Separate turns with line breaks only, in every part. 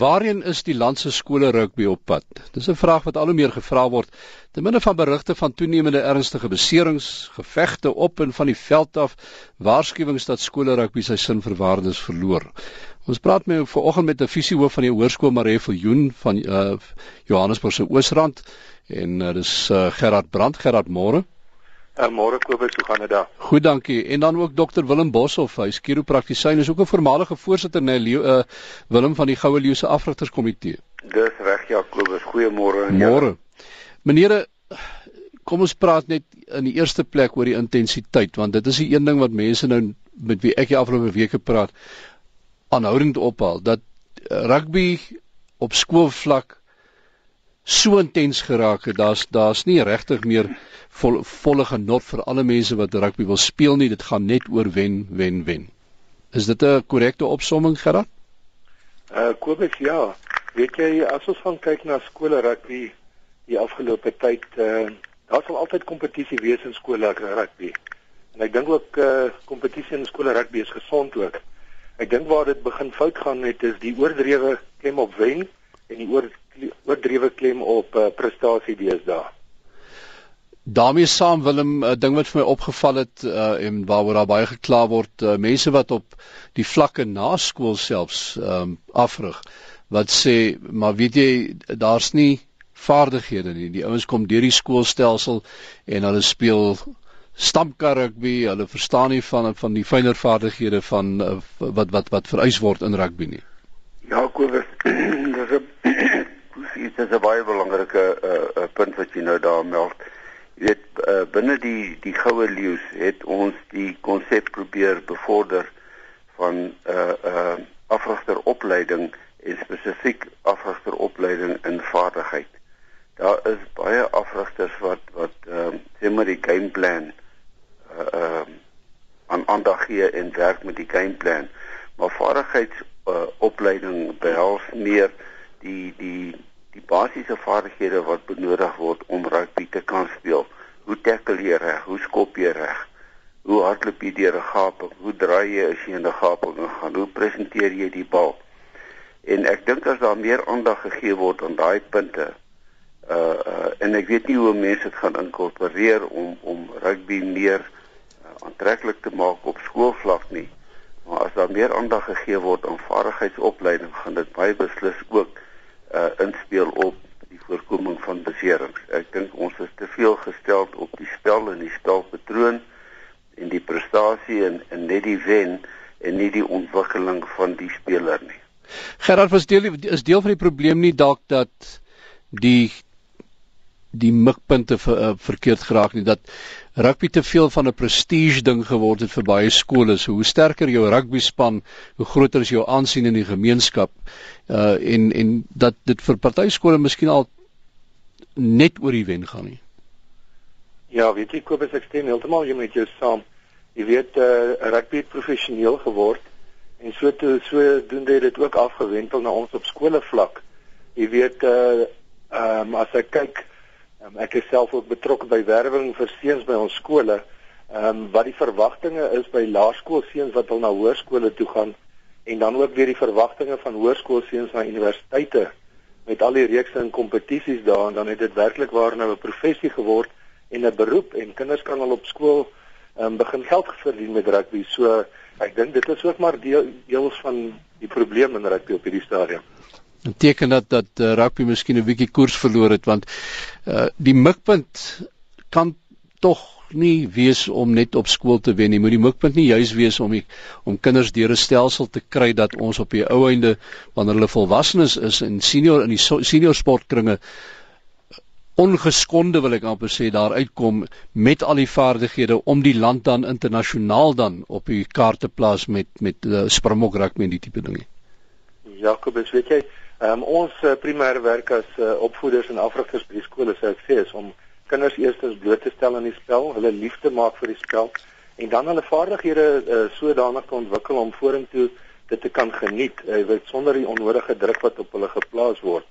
Waarheen is die land se skole rugby op pad? Dis 'n vraag wat al hoe meer gevra word te midde van berigte van toenemende ernstige beserings, gevegte op en van die veld af, waarskuwings dat skole rugby sy sin vir waardes verloor. Ons praat met vanoggend met 'n fisiehoof van die Hoërskool Maree Viljoen van uh, Johannesburg se Oosrand en uh, dis uh, Gerard Brand, Gerard Moore.
Uh, môre Kobus, hoe gaan dit daar?
Goed, dankie. En dan ook dokter Willem Boshoff, hy's chiropraktisyn, is ook 'n voormalige voorsitter nê nee, uh, Willem van die Goue Leeu se afrigterskomitee.
Dis reg, ja, Kobus. Goeiemôre
aan jou. Môre. Meneere, kom ons praat net in die eerste plek oor die intensiteit want dit is die een ding wat mense nou met wie ek die afgelope weke praat aanhoudend ophaal dat rugby op skoolvlak so intens geraak het. Daar's daar's nie regtig meer vol, volle genot vir alle mense wat rugby wil speel nie. Dit gaan net oor wen, wen, wen. Is dit 'n korrekte opsomming gerad?
Uh Kobus, ja. Weet jy as ons gaan kyk na skole rugby die afgelope tyd, uh daar sal altyd kompetisie wees in skole rugby. En ek dink ook uh kompetisie in skole rugby is gesond ook. Ek dink waar dit begin fout gaan het is die oordrewe klem op wen en die oor oordrewe klem op uh, prestasie deesdae.
daarmee saam Willem 'n ding wat vir my opgeval het uh, en waaroor daar baie gekla word uh, mense wat op die vlakke na skool selfs um, afrig wat sê maar weet jy daar's nie vaardighede nie. Die ouens kom deur die skoolstelsel en hulle speel stampkar rugby. Hulle verstaan nie van van die fynere vaardighede van uh, wat wat wat vereis word in rugby nie.
Ja Kobus dis 'n dit is 'n baie belangrike uh, punt wat jy nou daar meld. Jy weet uh, binne die die goue leeu's het ons die konsep probeer bevorder van 'n uh, uh, afrigteropleiding en spesifiek afrigteropleiding in vaardigheid. Daar is baie afrigters wat wat ehm uh, sê maar die gameplan ehm uh, uh, aan aandag gee en werk met die gameplan. Maar vaardigheidsopleiding uh, behels meer die die die basiese vaardighede wat benodig word om rugby te kan speel. Hoe tackle jy reg? Hoe skop jy reg? Hoe hardloop jy deur 'n gaping? Hoe draai jy as jy in 'n gaping gaan? Hoe presenteer jy die bal? En ek dink as daar meer aandag gegee word aan daai punte, uh uh en ek weet nie hoe mense dit gaan inkorporeer om om rugby meer uh, aantreklik te maak op skoolvlak nie. Maar as daar meer aandag gegee word aan vaardigheidsopleiding, gaan dit baie beslis ook inspel op die voorkoming van beserings. Ek dink ons is te veel gestel op die spel en die spelpatroon en die prestasie en, en net die wen en nie die ontwikkeling van die speler nie.
Gerard was deel is deel van die probleem nie dalk dat die die mikpunte ver, uh, verkeerd geraak nie dat rugby te veel van 'n prestige ding geword het vir baie skole. So hoe sterker jou rugby span, hoe groter is jou aansien in die gemeenskap. Uh en en dat dit vir party skole miskien al net oor die wen gaan nie.
Ja, weet jy Kobus ek stem heeltemal jy met jou saam. Jy weet uh rugby het professioneel geword en so toe so doen dit dit ook afgewentel na ons op skole vlak. Jy weet uh ehm um, as ek kyk Um, ek is self ook betrokke by werwing vir seuns by ons skole. Ehm um, wat die verwagtinge is by laerskoolseuns wat wil na hoërskole toe gaan en dan ook weer die verwagtinge van hoërskoolseuns na universiteite met al die reekse en kompetisies daar en dan het dit werklik waar nou 'n professie geword en 'n beroep en kinders kan al op skool ehm um, begin geld verdien met rugby. So ek dink dit is ook maar deel, deels van die probleem in rugby op hierdie stadium.
Dit beteken dat dat uh, rugby miskien 'n bietjie koers verloor het want uh, die mikpunt kan tog nie wees om net op skool te wen nie. Moet die mikpunt nie juis wees om die, om kinders deur 'n stelsel te kry dat ons op die ou einde wanneer hulle volwassenes is en senior in die so, senior sportkringe ongeskonde wil ek amper sê daar uitkom met al die vaardighede om die land dan internasionaal dan op die kaart te plaas met met uh, Springbok rugby en die tipe dinge.
Jakobus, weet jy, Ehm um, ons uh, primêre werk as uh, opvoeders en afrigters by die skole sou ek sê is om kinders eerstens bloot te stel aan die spel, hulle liefde maak vir die spel en dan hulle vaardighede uh, sodanig te ontwikkel om vorentoe dit te kan geniet, jy uh, weet sonder die onnodige druk wat op hulle geplaas word.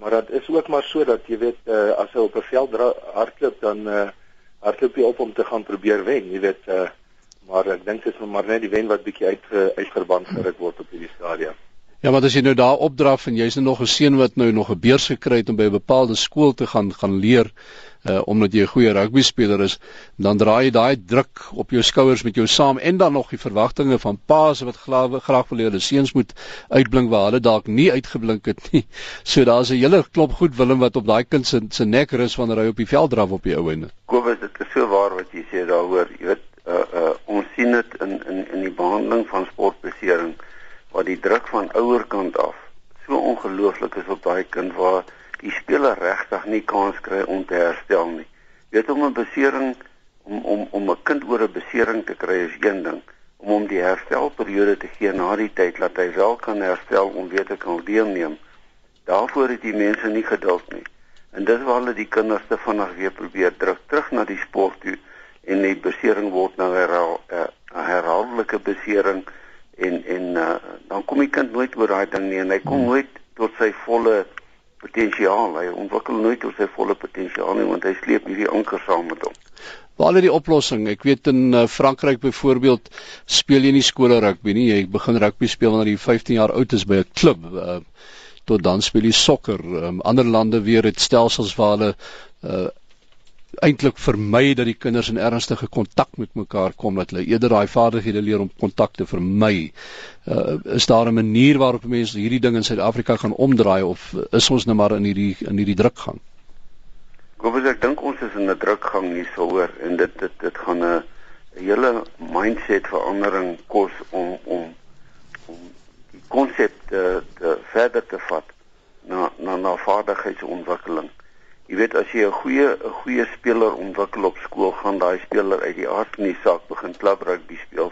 Maar dit is ook maar so dat jy weet uh, as hy op 'n veld hardloop dan uh, hardloop hy op om te gaan probeer wen, jy weet uh, maar ek dink dit is maar net die wen wat bietjie uit uh, uitverband geruk word op hierdie stadium.
Ja, maar as jy nou daar opdraf en jy's nou nog 'n seun wat nou nog 'n beurs gekry het om by 'n bepaalde skool te gaan gaan leer, uh omdat jy 'n goeie rugby speler is, dan draai jy daai druk op jou skouers met jou saam en dan nog die verwagtinge van paas wat graag graag wil hê hulle seuns moet uitblink waar hulle dalk nie uitgeblink het nie. So daar's 'n hele klop goed Willem wat op daai kind se se nek rus wanneer hy op die veld draf op die ou ende.
Kobus, dit is so waar wat jy sê daaroor. Jy weet, uh uh ons sien dit in in in die behandeling van sportbesering waar die druk van ouerkant af so ongelooflik is op daai kind waar die speler regtig nie kans kry om te herstel nie. Jy weet om 'n besering om om om 'n kind oor 'n besering te kry is een ding, om hom die herstelperiode te gee na die tyd dat hy wel kan herstel om weer te kan deelneem. Daarvoor het die mense nie geduld nie. En dis waar hulle die kinders te vinnig weer probeer druk terug na die sport toe en die besering word nou herhaal 'n uh, herhaaldelike besering en en uh, dan kom die kind nooit oor daai ding nie en hy kom hmm. nooit tot sy volle potensiaal. Hy ontwikkel nooit tot sy volle potensiaal nie want hy sleep hierdie anker saam met hom.
Waar lê die oplossing? Ek weet in uh, Frankryk byvoorbeeld speel jy nie skole rugby nie. Jy begin rugby speel wanneer jy 15 jaar oud is by 'n klub. Uh, tot dan speel jy sokker. Um, ander lande weer het stelsels waar hulle uh, eintlik vermy dat die kinders in ernstige kontak met mekaar kom dat hulle eerder daai vaardighede leer om kontak te vermy. Uh, is daar 'n manier waarop mense hierdie ding in Suid-Afrika gaan omdraai of is ons nou maar in hierdie in hierdie drukgang?
Goeie ek dink ons is in 'n drukgang nie sou hoor en dit dit dit gaan 'n hele mindset verandering kos om om om die konsep te, te verder te vat na na na vaardigheidsontwikkeling. Jy weet as jy 'n goeie 'n goeie speler ontwikkel op skool, gaan daai speler uit die aard van die saak begin klub rugby speel.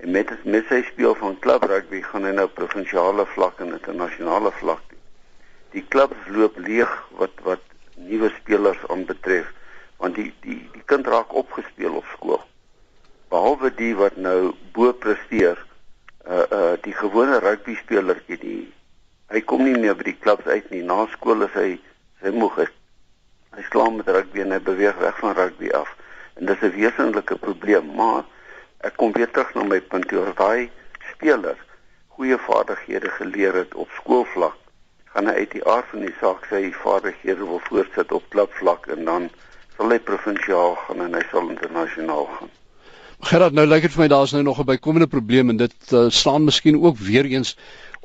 En met met sy speel van klub rugby gaan hy nou provinsiale vlak en internasionale vlak toe. Die klubs loop leeg wat wat nuwe spelers aanbetref, want die die die kind raak opgespeel op skool. Behalwe die wat nou bo presteer, uh uh die gewone rugby spelertjie die hy kom nie meer by die klubs uit nie. Na skool is hy sy moeg is hy slaam met rugby en hy beweeg weg van rugby af. En dis 'n wesenlike probleem, maar ek kom weer terug na my punt oor daai speler goeie vaardighede geleer het op skoolvlak, gaan hy uit die aard van die saak sy vaardighede wil voortsit op klubvlak en dan sal hy provinsiaal gaan en hy sal internasionaal gaan.
Gerard, nou lyk dit vir my daar's nou nog 'n bykomende probleem en dit uh, staan miskien ook weer eens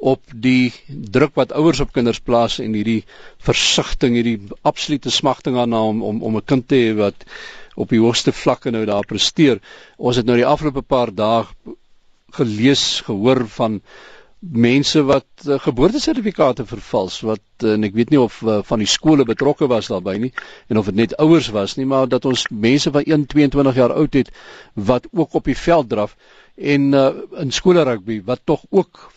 op die druk wat ouers op kinders plaas en hierdie versigtiging, hierdie absolute smagting aan om om om 'n kind te hê wat op die hoogste vlakke nou daar presteer. Ons het nou die afgelope paar dae gelees, gehoor van mense wat uh, geboortesertifikate vervals wat uh, en ek weet nie of uh, van die skole betrokke was daarbey nie en of dit net ouers was nie maar dat ons mense van 1 22 jaar oud het wat ook op die veld draf en uh, in skole rugby wat tog ook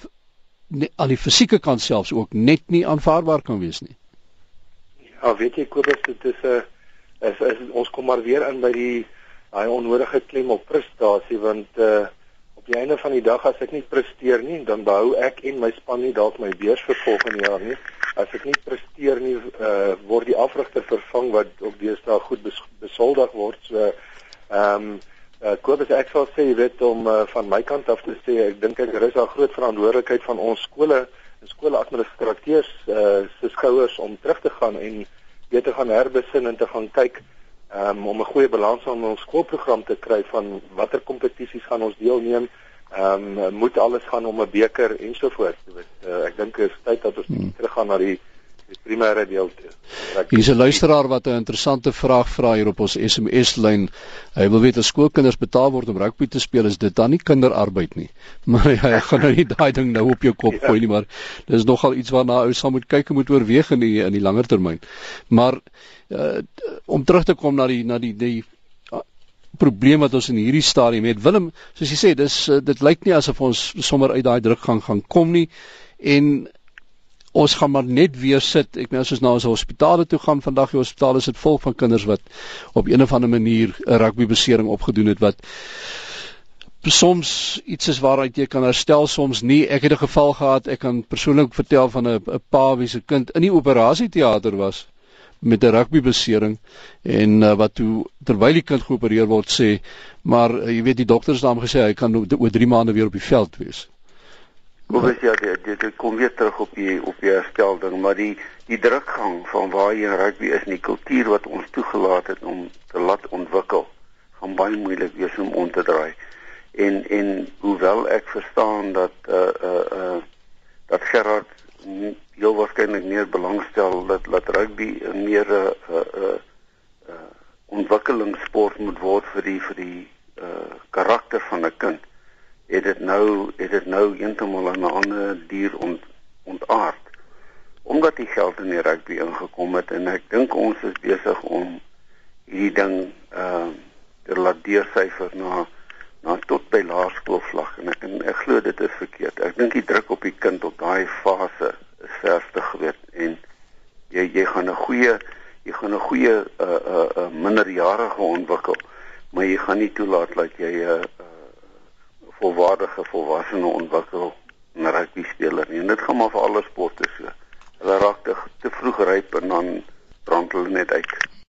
aan die fisieke kant selfs ook net nie aanvaarbaar kan wees nie.
Ja, weet jy Kobus, dit is 'n is, is ons kom maar weer in by die daai onnodige klem op prestasie want uh op die einde van die dag as ek nie presteer nie, dan behou ek en my span nie dalk my beurs vir volgende jaar nie. As ek nie presteer nie, uh word die afrigter vervang wat op deesdae goed bes, besoldig word. So ehm um, Uh, Kobus ek sal sê jy weet om uh, van my kant af te sê ek dink ek rus daar groot verantwoordelikheid van ons skole en skooladministrateurs uh, se skouers om terug te gaan en weet te gaan herbesin en te gaan kyk um, om 'n goeie balans aan ons skoolprogram te kry van watter kompetisies gaan ons deelneem ehm um, moet alles gaan om 'n beker ensovoorts jy weet uh, ek dink dit is tyd dat ons hmm. terug gaan na die die primêre deel toe.
Hier's 'n luisteraar wat 'n interessante vraag vra hier op ons SMS lyn. Hy wil weet as skoolkinders betaal word om rugby te speel, is dit dan nie kinderarbeid nie? Maar hy gaan nou nie daai ding nou op jou kop ja. gooi nie, maar dis nogal iets waarna ou sal moet kyk en moet oorweeg in die in die langer termyn. Maar uh, om terug te kom na die na die die uh, probleem wat ons in hierdie stadium het. Willem, soos jy sê, dis uh, dit lyk nie asof ons sommer uit daai druk gaan gaan kom nie en ons gaan maar net weer sit. Ek meen as ons na ons hospitale toe gaan vandag, die hospitale is dit vol van kinders wat op een of ander manier 'n rugby besering opgedoen het wat soms iets is waaruit jy kan herstel, soms nie. Ek het 'n geval gehad, ek kan persoonlik vertel van 'n 'n pa wie se kind in die operasieteater was met 'n rugby besering en uh, wat toe terwyl die kind geopereer word sê, maar uh, jy weet die dokters het hom gesê hy kan oor 3 maande weer op die veld wees
Kobus ja, dit dit kom weer terug op die op die herstel ding, maar die die drukgang van waar in rugby is die kultuur wat ons toegelaat het om te laat ontwikkel, gaan baie moeilik wees om om te draai. En en hoewel ek verstaan dat uh uh uh dat Gerard heel waarskynlik meer belangstel dat dat rugby meer 'n uh, uh, uh, ontwikkelingssport moet word vir die vir die uh karakter van 'n kind het dit nou het dit nou heeltemal 'n ander dier ont, ontaard omdat die geld in die rugby ingekom het en ek dink ons is besig om hierdie ding ehm uh, te laat deursyfer na na tot by laerskoolvlak en, en ek glo dit is verkeerd. Ek dink die druk op die kind op daai fase is verste geweet en jy jy gaan 'n goeie jy gaan 'n goeie uh uh, uh minderjarige ontwikkel, maar jy gaan nie toelaat dat jy 'n uh, volwaardige volwassene ontwikkel 'n rugby speler nie. En dit gaan maar vir alle sporte so. Hulle raak te, te vroeg ryp en dan brand hulle net uit.